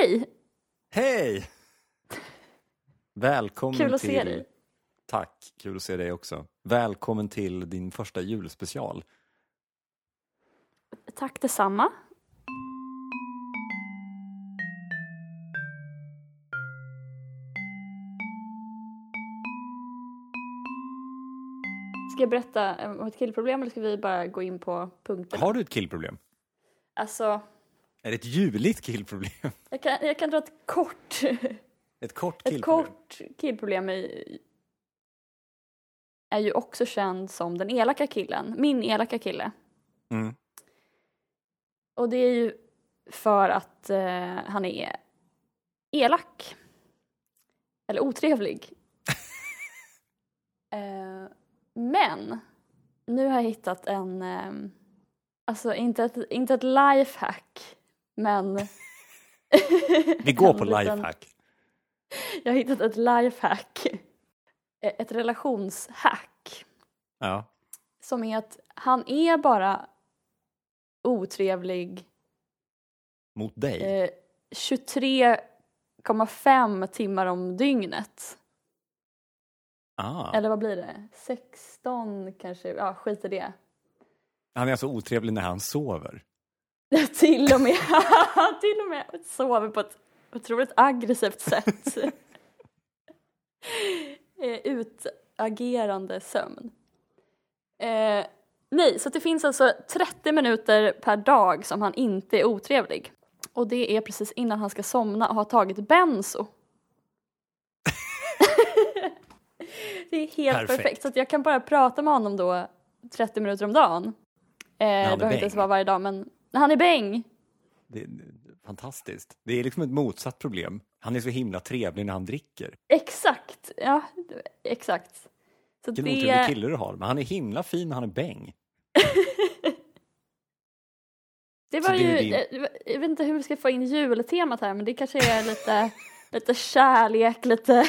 Hej! Hej! Välkommen Kul att till... se dig. Tack, kul att se dig också. Välkommen till din första julspecial. Tack detsamma. Ska jag berätta om ett killproblem eller ska vi bara gå in på punkterna? Har du ett killproblem? Alltså, Är det ett juligt killproblem? jag kan, jag kan dra ett kort, Ett kort ett killproblem? kort killproblem är, är ju också känd som den elaka killen, min elaka kille. Mm. Och det är ju för att eh, han är elak. Eller otrevlig. eh, men nu har jag hittat en, eh, alltså inte ett, inte ett lifehack, men Vi går på lifehack. Jag har hittat ett lifehack. Eh, Ett relationshack. Ja. Som är att han är bara otrevlig Mot dig? eh, 23,5 timmar om dygnet. ah. Eller vad blir det? 16 kanske? Ja, skit i det. Han är alltså otrevlig när han sover? till och med, till och med sover på ett otroligt aggressivt sätt. Eh, Utagerande sömn. Eh, nej, så det finns alltså 30 minuter per dag som han inte är otrevlig. Och det är precis innan han ska somna och har tagit benzo. det är helt Perfekt. perfekt. Så jag kan bara prata med honom då 30 minuter om dagen. Eh, det behöver inte ens vara varje dag men när han är bäng. Det är fantastiskt. Det är liksom ett motsatt problem. Han är så himla trevlig när han dricker. Exakt, ja exakt. Så Vilken det, otrevlig kille du har. Men han är himla fin när han är bäng. det Så var det ju, din- det jag vet inte hur vi ska få in jultemat här men det kanske är lite, lite kärlek, lite,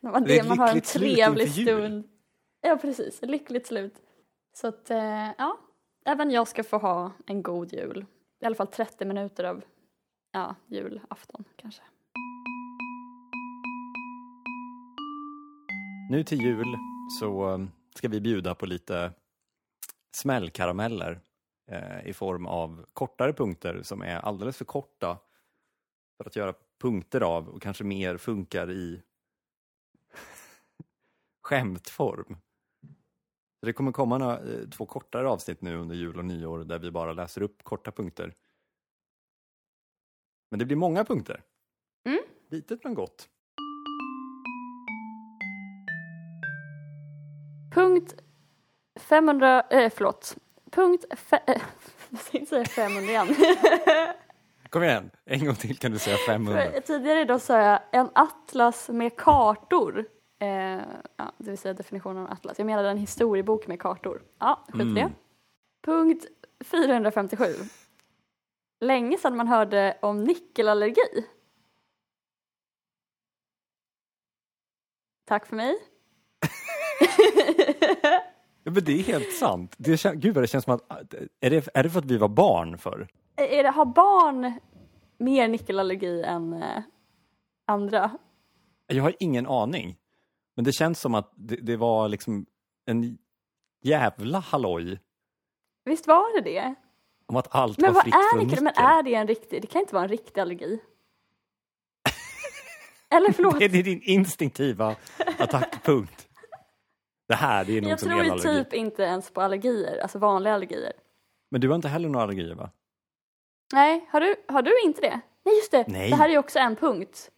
när man, Det det, man har en trevlig stund. Ja precis, lyckligt slut. Så att eh, ja, även jag ska få ha en god jul. I alla fall 30 minuter av ja, julafton kanske. Nu till jul så eh, ska vi bjuda på lite smällkarameller eh, i form av kortare punkter som är alldeles för korta för att göra punkter av och kanske mer funkar i skämtform. Så det kommer komma några, eh, två kortare avsnitt nu under jul och nyår där vi bara läser upp korta punkter. Men det blir många punkter. Mm. Litet men gott. Punkt 500, eh, förlåt. Punkt, fe, eh, jag tänkte säga 500 igen. Kom igen, en gång till kan du säga 500. För Tidigare idag sa jag en atlas med kartor. Eh, ja, det vill säga definitionen av atlas. Jag menade en historiebok med kartor. Ja, skit i det. Mm. Punkt 457. Länge sedan man hörde om nickelallergi. Tack för mig. Ja, men det är helt sant. Det kän- Gud vad det känns som att, är det, är det för att vi var barn för? Är det, har barn mer nickelallergi än eh, andra? Jag har ingen aning. Men det känns som att det, det var liksom en jävla halloj Visst var det det? om att allt Men var fritt är från nickel. Men är det en riktig? Det kan inte vara en riktig allergi. Eller förlåt, Det är din instinktiva attackpunkt. Det här, det är nog jag som tror ju elallergi. typ inte ens på allergier, alltså vanliga allergier. Men du har inte heller några allergier va? Nej, har du, har du inte det? Nej just det, Nej. det här är ju också en punkt.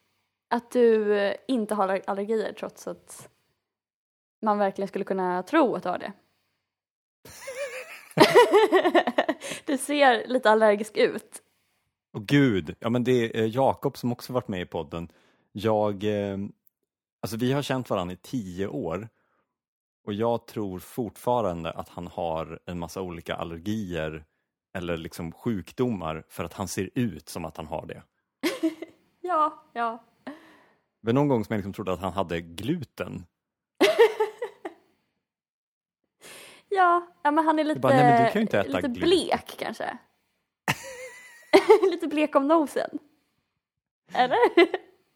Att du eh, inte har aller- allergier trots att man verkligen skulle kunna tro att du har det. du ser lite allergisk ut. Och gud, ja men det är Jakob som också varit med i podden. Jag, eh, alltså vi har känt varandra i tio år och jag tror fortfarande att han har en massa olika allergier eller liksom sjukdomar för att han ser ut som att han har det. Ja, ja. Men någon gång som jag liksom trodde att han hade gluten. Ja, ja men han är lite, bara, nej, kan ju inte äta lite gluten. blek kanske. lite blek om nosen. Eller?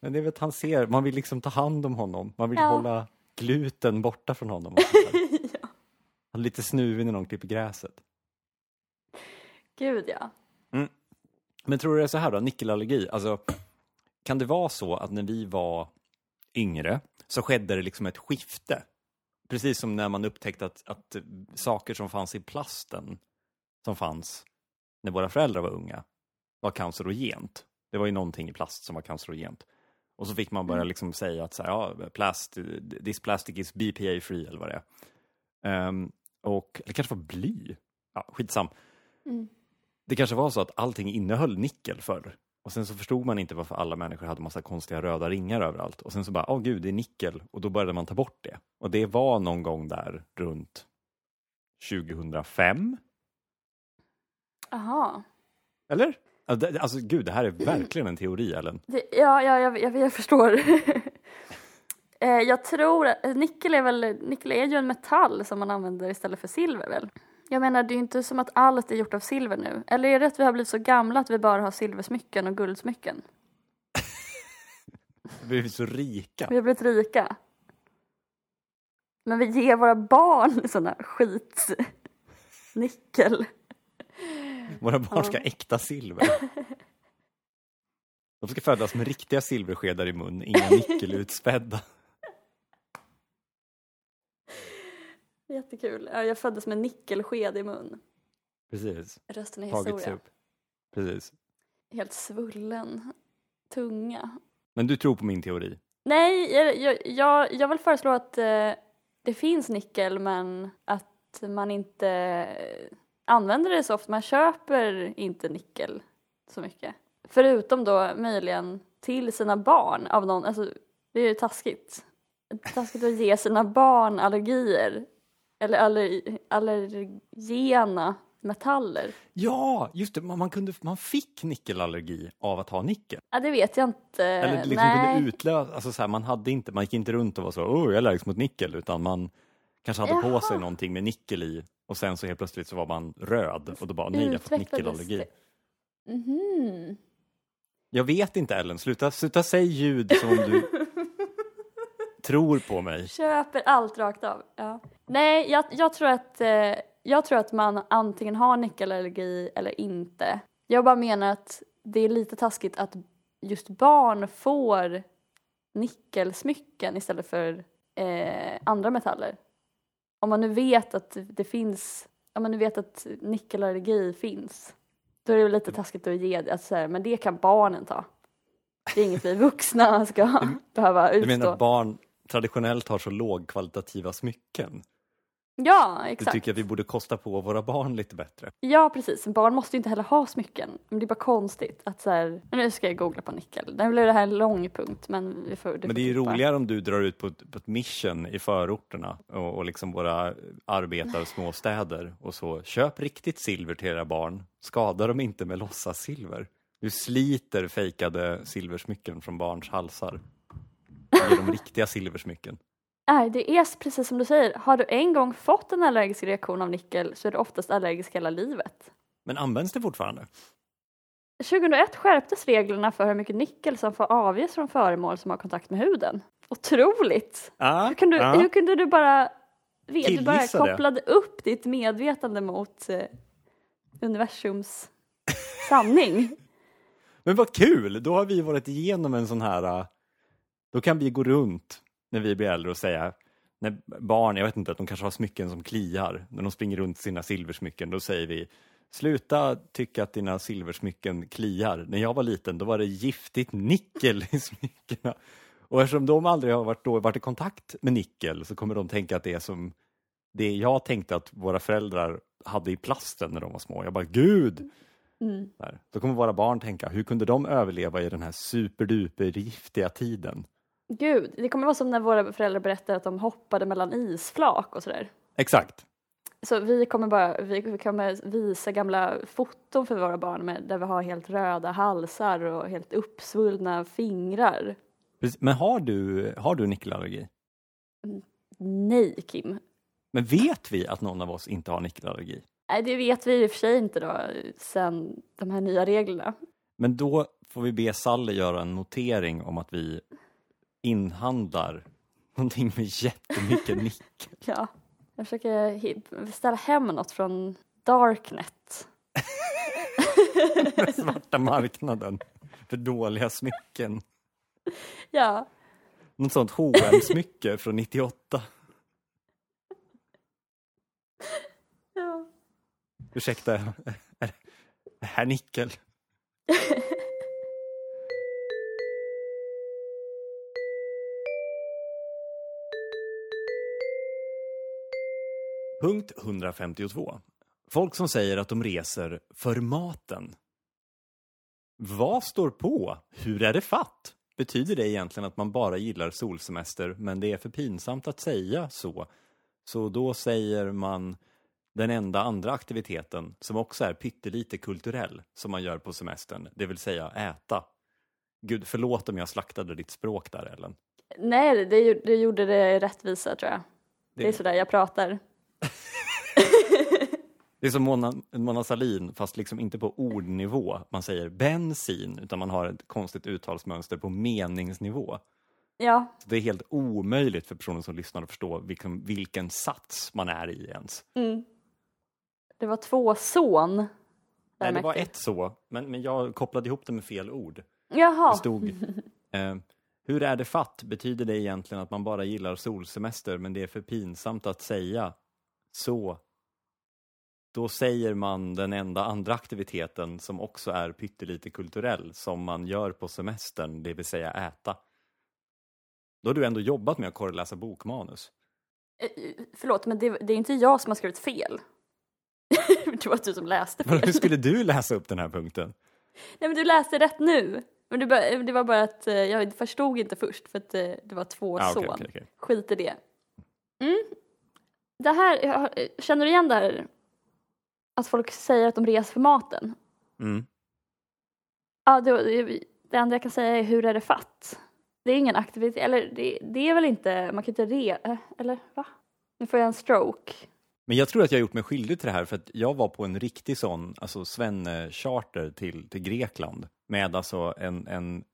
Men det är väl att han ser, man vill liksom ta hand om honom. Man vill Ja. hålla gluten borta från honom. där. Han är lite snuvig när någon klipper gräset. Gud ja. Men tror du det är så här då, nickelallergi, alltså kan det vara så att när vi var yngre så skedde det liksom ett skifte? Precis som när man upptäckte att, att saker som fanns i plasten som fanns när våra föräldrar var unga var cancerogent. Det var ju någonting i plast som var cancerogent. Och så fick man börja liksom säga att så här, ja, plast, this plastic is BPA free eller vad det är. Ehm, och det kanske var bly. Ja, skitsam. Mm. Det kanske var så att allting innehöll nickel förr. Och sen så förstod man inte varför alla människor hade massa konstiga röda ringar överallt. Och sen så bara, åh gud, det är nickel. Och då började man ta bort det. Och det var någon gång där runt 2005. Jaha. Eller? Alltså, gud, det här är verkligen en teori, Ellen. Ja, ja jag, jag, jag förstår. Eh, jag tror att nickel är väl, nickel är ju en metall som man använder istället för silver väl? Jag menar det är ju inte som att allt är gjort av silver nu. Eller är det att vi har blivit så gamla att vi bara har silversmycken och guldsmycken? Vi är så rika. Vi har blivit rika. Men vi ger våra barn sådana skit nickel. Våra barn ska ha äkta silver. De ska födas med riktiga silverskedar i mun, inga nickelutspädda. Jättekul. Ja, Jag föddes med nickelsked i mun. Precis, Rösten är tagits historia. upp. Precis. Helt svullen. Tunga. Men du tror på min teori? Nej, jag, jag, jag, jag vill föreslå att eh, det finns nickel men att man inte eh, använder det så ofta. Man köper inte nickel så mycket. Förutom då möjligen till sina barn av någon, alltså det är ju taskigt. Taskigt att ge sina barn allergier. Eller aller, allergena metaller. Ja, just det, man, man, kunde, man fick nickelallergi av att ha nickel. Ja, det vet jag inte. Eller liksom Nej. kunde utlösa, alltså så här, man, hade inte, man gick inte runt och var så, oh jag är allergisk mot nickel, utan man kanske hade på Jaha. sig någonting med nickel i och sen så helt plötsligt så var man röd och då bara, nej jag har fått nickelallergi. Mhm. Jag vet inte Ellen, sluta, sluta säga ljud som om du tror på mig. Köper allt rakt av. Ja. Nej, jag, jag, tror att, eh, jag tror att man antingen har nickelallergi eller inte. Jag bara menar att det är lite taskigt att just barn får nickelsmycken istället för eh, andra metaller. Om man nu vet att det finns, om man nu vet att nickelallergi finns, då är det lite taskigt att ge det, att så här, men det kan barnen ta. Det är inget vi vuxna ska behöva Du utstå. menar att barn traditionellt har så lågkvalitativa smycken? Ja, Du exakt. tycker att vi borde kosta på våra barn lite bättre? Ja, precis. Barn måste ju inte heller ha smycken. Men det är bara konstigt att så här, men nu ska jag googla på nickel. Nu blev det här en lång punkt, men vi får, Men får det är ju roligare om du drar ut på ett, på ett mission i förorterna och, och liksom våra arbetar småstäder och så köp riktigt silver till era barn. Skada dem inte med låtsassilver. Du sliter fejkade silversmycken från barns halsar. Ger dem riktiga silversmycken. Nej, det är precis som du säger. Har du en gång fått en allergisk reaktion av nickel så är du oftast allergisk hela livet. Men används det fortfarande? 2001 skärptes reglerna för hur mycket nickel som får avges från föremål som har kontakt med huden. Otroligt! Ja, Hur, du, ja. hur kunde du bara... Du bara Killgissa det. kopplade upp ditt medvetande mot eh, universums sanning. Men vad kul! Då har vi varit igenom en sån här... Då kan vi gå runt när vi blir äldre och säga när barn, jag vet inte, att de kanske har smycken som kliar. När de springer runt sina silversmycken, då säger vi Sluta tycka att dina silversmycken kliar. När jag var liten då var det giftigt nickel i smyckena. Och eftersom de aldrig har varit, då, varit i kontakt med nickel så kommer de tänka att det är som det jag tänkte att våra föräldrar hade i plasten när de var små. Jag bara, gud! Mm. Där. Då kommer våra barn tänka, hur kunde de överleva i den här superduper giftiga tiden? Gud, det kommer vara som när våra föräldrar berättar att de hoppade mellan isflak och sådär. Exakt. Så vi kommer bara, vi kommer visa gamla foton för våra barn med, där vi har helt röda halsar och helt uppsvullna fingrar. Precis. Men har du, har du nickelallergi? Nej, Kim. Men vet vi att någon av oss inte har nickelallergi? Nej, det vet vi i och för sig inte då sen de här nya reglerna. Men då får vi be Sally göra en notering om att vi inhandlar någonting med jättemycket nickel. Ja. Jag försöker hi- ställa hem något från Darknet. Den svarta marknaden för dåliga smycken. Ja. Något sånt hm smycke från 98. ja. Ursäkta, är det här nickel? Punkt 152. Folk som säger att de reser för maten. Vad står på? Hur är det fatt? Betyder det egentligen att man bara gillar solsemester men det är för pinsamt att säga så? Så då säger man den enda andra aktiviteten som också är pyttelite kulturell som man gör på semestern, det vill säga äta. Gud, förlåt om jag slaktade ditt språk där Ellen. Nej, det, det gjorde det rättvisa tror jag. Det, är sådär jag pratar. Det är som Mona, Mona Sahlin, fast liksom inte på ordnivå. Man säger bensin, utan man har ett konstigt uttalsmönster på meningsnivå. Ja, Så det är helt omöjligt för personen som lyssnar att förstå vilken, vilken sats man är i ens. mm. det var två son. Nej, det var ett så, men, men jag kopplade ihop det med fel ord. Jaha. Det stod eh, Hur är det fatt? Betyder det egentligen att man bara gillar solsemester men det är för pinsamt att säga så? Då säger man den enda andra aktiviteten som också är pyttelite kulturell som man gör på semestern, det vill säga äta. Då har du ändå jobbat med att korreläsa bokmanus. Eh, eh, Förlåt, men det, det är inte jag som har skrivit fel. det var du som läste fel. Hur skulle du läsa upp den här punkten? Nej men du läste rätt nu. Men det, var bara att eh, jag förstod inte först för att det var två Ah, son. okej, okej. Skit i det. Mm. Det här, känner du igen det här? Att folk säger att de reser för maten? Mm. Ja, det, det, enda jag kan säga är hur är det fatt? Det är ingen aktivitet, eller det, det är väl inte, man kan inte re, eh, eller va? Nu får jag en stroke. Men jag tror att jag har gjort mig skyldig till det här för att jag var på en riktig sån, alltså svenne-charter till, till Grekland med alltså en, en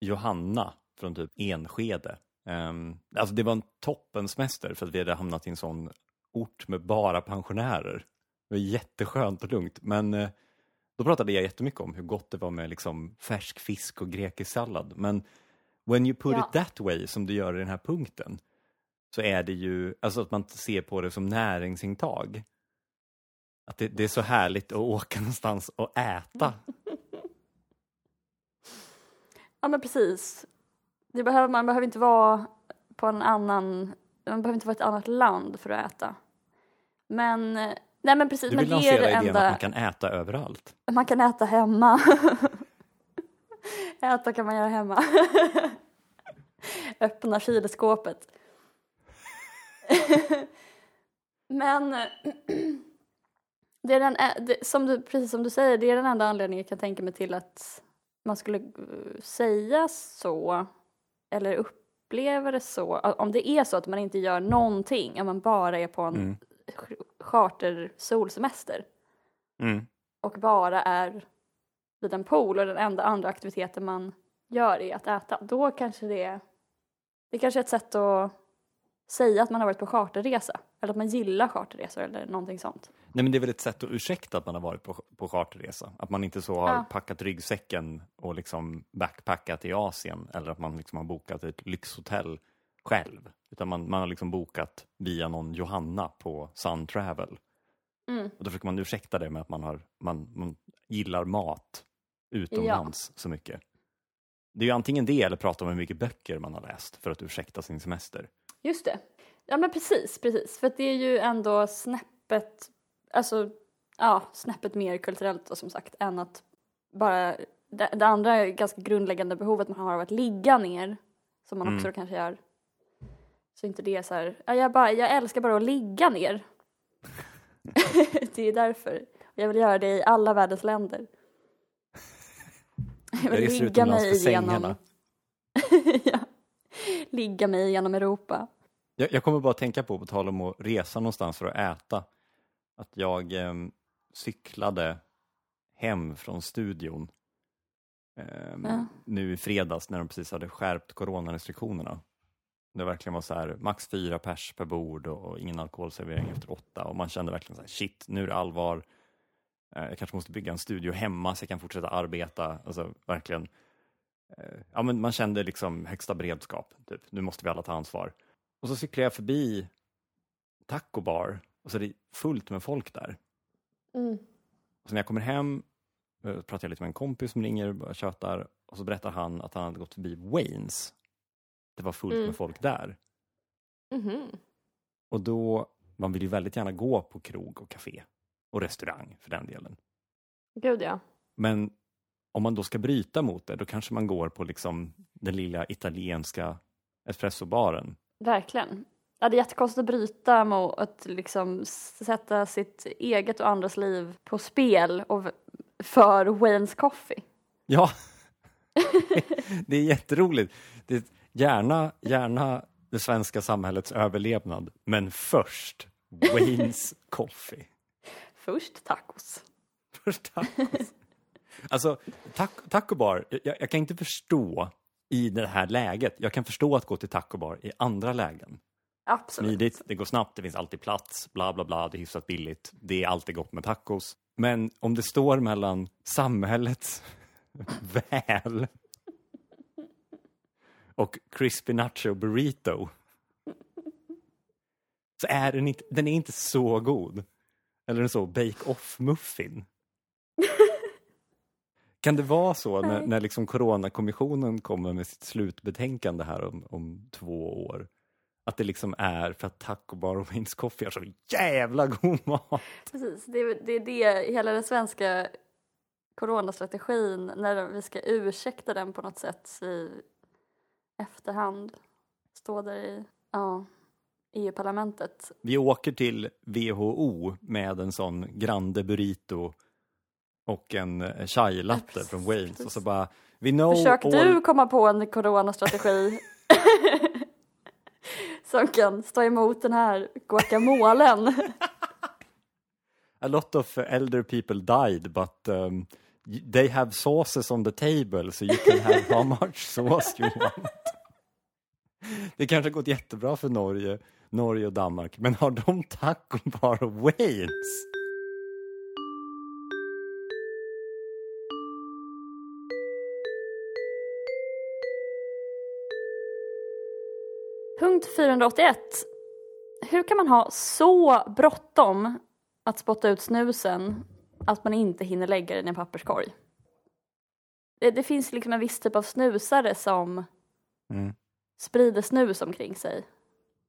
Johanna från typ Enskede. Um, alltså det var en toppensemester för att vi hade hamnat i en sån ort med bara pensionärer. Det var jätteskönt och lugnt men eh, då pratade jag jättemycket om hur gott det var med liksom färsk fisk och grekisk sallad. Men when you put Ja. it that way som du gör i den här punkten så är det ju, alltså att man ser på det som näringsintag. Att det, det är så härligt att åka någonstans och äta. Ja men precis. Det behöver, man behöver inte vara på en annan, man behöver inte vara i ett annat land för att äta. Men, eh, nej men precis, Du men vill det är lansera idén enda, att man kan äta överallt. man kan äta hemma. äta kan man göra hemma. Öppna kylskåpet. men det är den, det, som du, precis som du säger, det är den enda anledningen jag kan tänka mig till att man skulle eh, säga så eller uppleva det så. Om det är så att man inte gör någonting, om man bara är på en Mm. Charter solsemester Mm. och bara är vid en pool och den enda andra aktiviteten man gör är att äta, då kanske det är, det kanske är ett sätt att säga att man har varit på charterresa eller att man gillar charterresor eller någonting sånt. Nej men det är väl ett sätt att ursäkta att man har varit på, på charterresa. Att man inte så har Ja. packat ryggsäcken och liksom backpackat i Asien eller att man liksom har bokat ett lyxhotell själv. Utan man, man har liksom bokat via någon Johanna på Sun Travel. Mm. Och då försöker man ursäkta det med att man, har, man, man gillar mat utomlands så mycket. Det är ju antingen det eller prata om hur mycket böcker man har läst för att ursäkta sin semester. Just det. Ja men precis, precis. För det är ju ändå snäppet, alltså ja, snäppet mer kulturellt då, som sagt än att bara, det, det andra ganska grundläggande behovet man har av att ligga ner, som man Mm. också kanske gör. Så inte det är så här, ja, jag, bara, jag älskar bara att ligga ner. det är därför. Jag vill göra det i alla världens länder. Jag Jag vill reser ligga mig igenom, ja, ligga mig genom Europa. Jag, jag kommer bara tänka på, på tal om att resa någonstans för att äta, att jag em, cyklade hem från studion eh, Ja. nu i fredags när de precis hade skärpt coronarestriktionerna. Det verkligen var så här, max fyra pers per bord och ingen alkoholservering efter åtta och man kände verkligen så här, shit, nu är det allvar. Eh, jag kanske måste bygga en studio hemma så jag kan fortsätta arbeta. Alltså verkligen. Eh, ja, men man kände liksom högsta beredskap. Typ. Nu måste vi alla ta ansvar. Och så cyklar jag förbi Taco Bar och så är det fullt med folk där. Mm. Och så när jag kommer hem eh, pratar jag lite med en kompis som ringer och tjötar och så berättar han att han hade gått förbi Waynes. Det var fullt Mm. med folk där. Mhm. Och då, man vill ju väldigt gärna gå på krog och café och restaurang för den delen. Gud ja. Men om man då ska bryta mot det, då kanske man går på liksom den lilla italienska espressobaren. Verkligen. Ja, det är jättekonstigt att bryta mot att liksom sätta sitt eget och andras liv på spel och för Waynes Coffee. Ja, det är jätteroligt. Det gärna, gärna det svenska samhällets överlevnad, men först Waynes Coffee. Först tacos. Först tacos. Alltså, taco, taco bar, jag, jag kan inte förstå i det här läget, jag kan förstå att gå till taco bar i andra lägen. Absolut. Smidigt, det går snabbt, det finns alltid plats, bla bla bla, det är hyfsat billigt, det är alltid gott med tacos. Men om det står mellan samhällets väl och crispy nacho burrito så är den inte, den är inte så god. Eller en så bake-off muffin. Kan det vara så när, när liksom Coronakommissionen kommer med sitt slutbetänkande här om, om två år? Att det liksom är för att Taco Bar och Wayne's Coffee har så jävla god mat. Precis, det är det, är det hela den svenska coronastrategin när vi ska ursäkta den på något sätt i efterhand. Stå där i ja, EU-parlamentet. Vi åker till WHO med en sån Grande Burrito och en eh, chai latte precis, från Waynes och så bara We know Försök all... du komma på en coronastrategi som kan stå emot den här guacamolen. A lot of elder people died but um, they have sauces on the table so you can have how much sauce you want. Det kanske har gått jättebra för Norge, Norge och Danmark, men har de taco bar och Waynes? Punkt 481. Hur kan man ha så bråttom att spotta ut snusen att man inte hinner lägga den i en papperskorg? Det, det finns liksom en viss typ av snusare som Mm. Sprider snus omkring sig.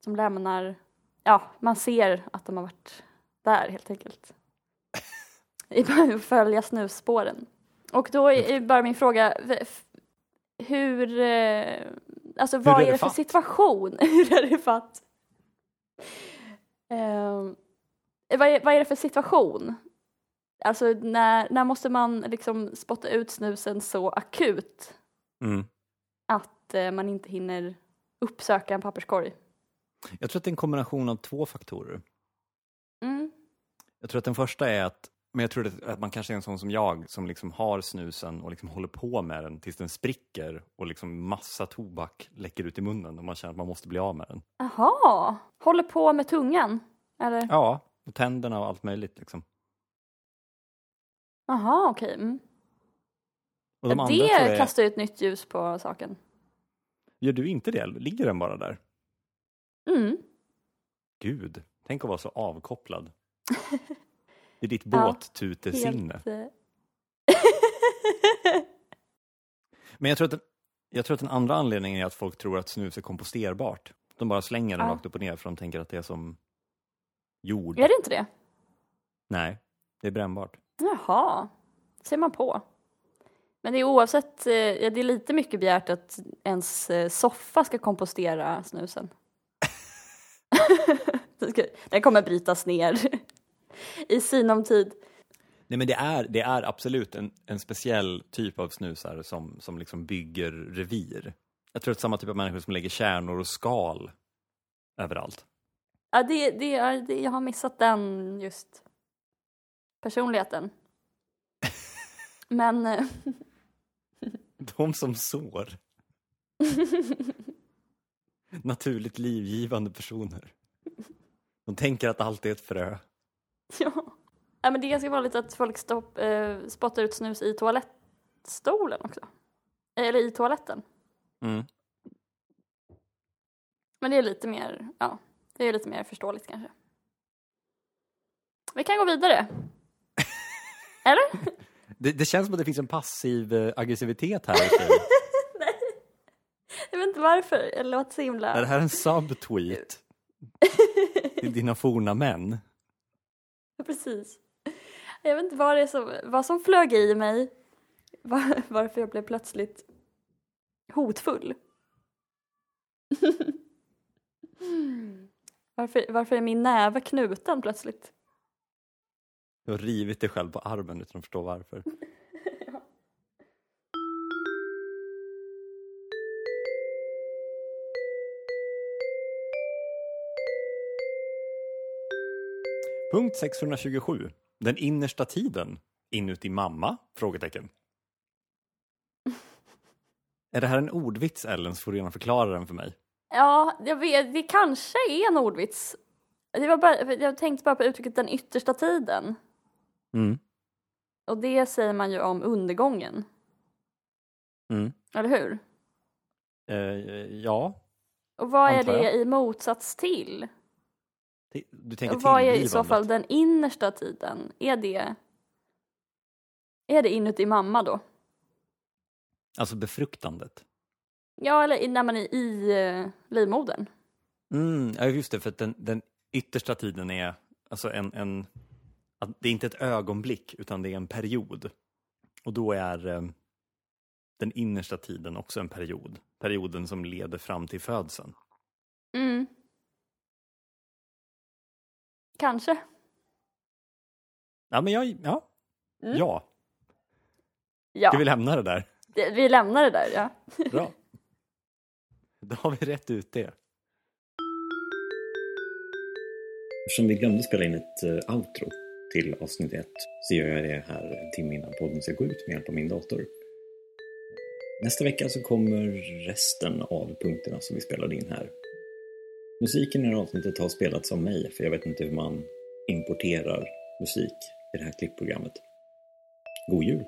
Som lämnar, ja, man ser att de har varit där helt enkelt. Att följa snusspåren. Och då är bara min fråga, hur, eh, alltså vad är är det för fatt? situation? hur är det fatt? Ehm, vad, är, vad är det för situation? Alltså när, när måste man liksom spotta ut snusen så akut Mm. att eh, man inte hinner uppsöka en papperskorg? Jag tror att det är en kombination av två faktorer. Mm. Jag tror att den första är att, men jag tror att- att man kanske är en sån som jag som liksom har snusen och liksom håller på med den tills den spricker och liksom massa tobak läcker ut i munnen och man känner att man måste bli av med den. Jaha, håller på med tungan? Eller? Ja, och tänderna och allt möjligt liksom. Jaha, okej. Mm. Tror jag Det kastar ju ett nytt ljus på saken. Gör du inte det? Ligger den bara där? Mm. Gud, tänk att vara så avkopplad. Det är ditt båttutesinne. Helt, eh, Men jag tror, att den, jag tror att den andra anledningen är att folk tror att snus är komposterbart. De bara slänger den Ja. rakt upp och ner för de tänker att det är som jord. Är det inte det? Nej, det är brännbart. Jaha, ser man på. Men det är oavsett, eh, ja, det är lite mycket begärt att ens eh, soffa ska kompostera snusen. Den kommer brytas ner i sinom tid. Nej men det är, det är absolut en, en speciell typ av snusar som, som liksom bygger revir. Jag tror att samma typ av människor som lägger kärnor och skal överallt. Ja, det, det, det, jag har missat den just personligheten. Men, eh, De som sår. Naturligt livgivande personer. De tänker att allt är ett frö. Ja. ja men det är ganska vanligt att folk stopp, eh, spottar ut snus i toalettstolen också. Eller i toaletten. Mm. Men det är lite mer, ja, det är lite mer förståeligt kanske. Vi kan gå vidare. Eller? Det, det känns som att det finns en passiv eh, aggressivitet här. spelet. Jag vet inte varför, det låter så himla... är det här en subtweet? Till dina forna män? Precis. Jag vet inte vad det är som, vad som flög i mig. Var, varför jag blev plötsligt hotfull. varför, varför är min näve knuten plötsligt? Du har rivit dig själv på armen utan att förstå varför. Punkt 627. Den innersta tiden. Inuti mamma? Frågetecken. Är det här en ordvits Ellen så får du gärna förklara den för mig. Ja, jag vet, det kanske är en ordvits. Var bara, jag tänkte bara på uttrycket den yttersta tiden. Mm. Och det säger man ju om undergången. Mm. Eller hur? Eh, ja, Och vad är det i motsats till? Ti- du tänker Och vad är i så fall den innersta tiden? Är det, är det inuti mamma då? Alltså befruktandet. Ja, eller när man är i eh, livmodern. Mm, ja, just det, för att den, den yttersta tiden är alltså en, en att det är inte ett ögonblick utan det är en period. Och då är eh, den innersta tiden också en period. Perioden som leder fram till födseln. Mm. Kanske. Ja, men jag, ja. Mm. Ja, Ja, ska vi lämna det där? det, vi lämnar det där. Ja. Bra. Då har vi rätt ut det. Eftersom vi glömde spela in ett eh, outro till avsnitt ett så gör jag det här en timme innan podden ska gå ut med hjälp av min dator. Nästa vecka så kommer resten av punkterna som vi spelade in här. Musiken i det här avsnittet har spelats av mig för jag vet inte hur man importerar musik i det här klippprogrammet. God jul!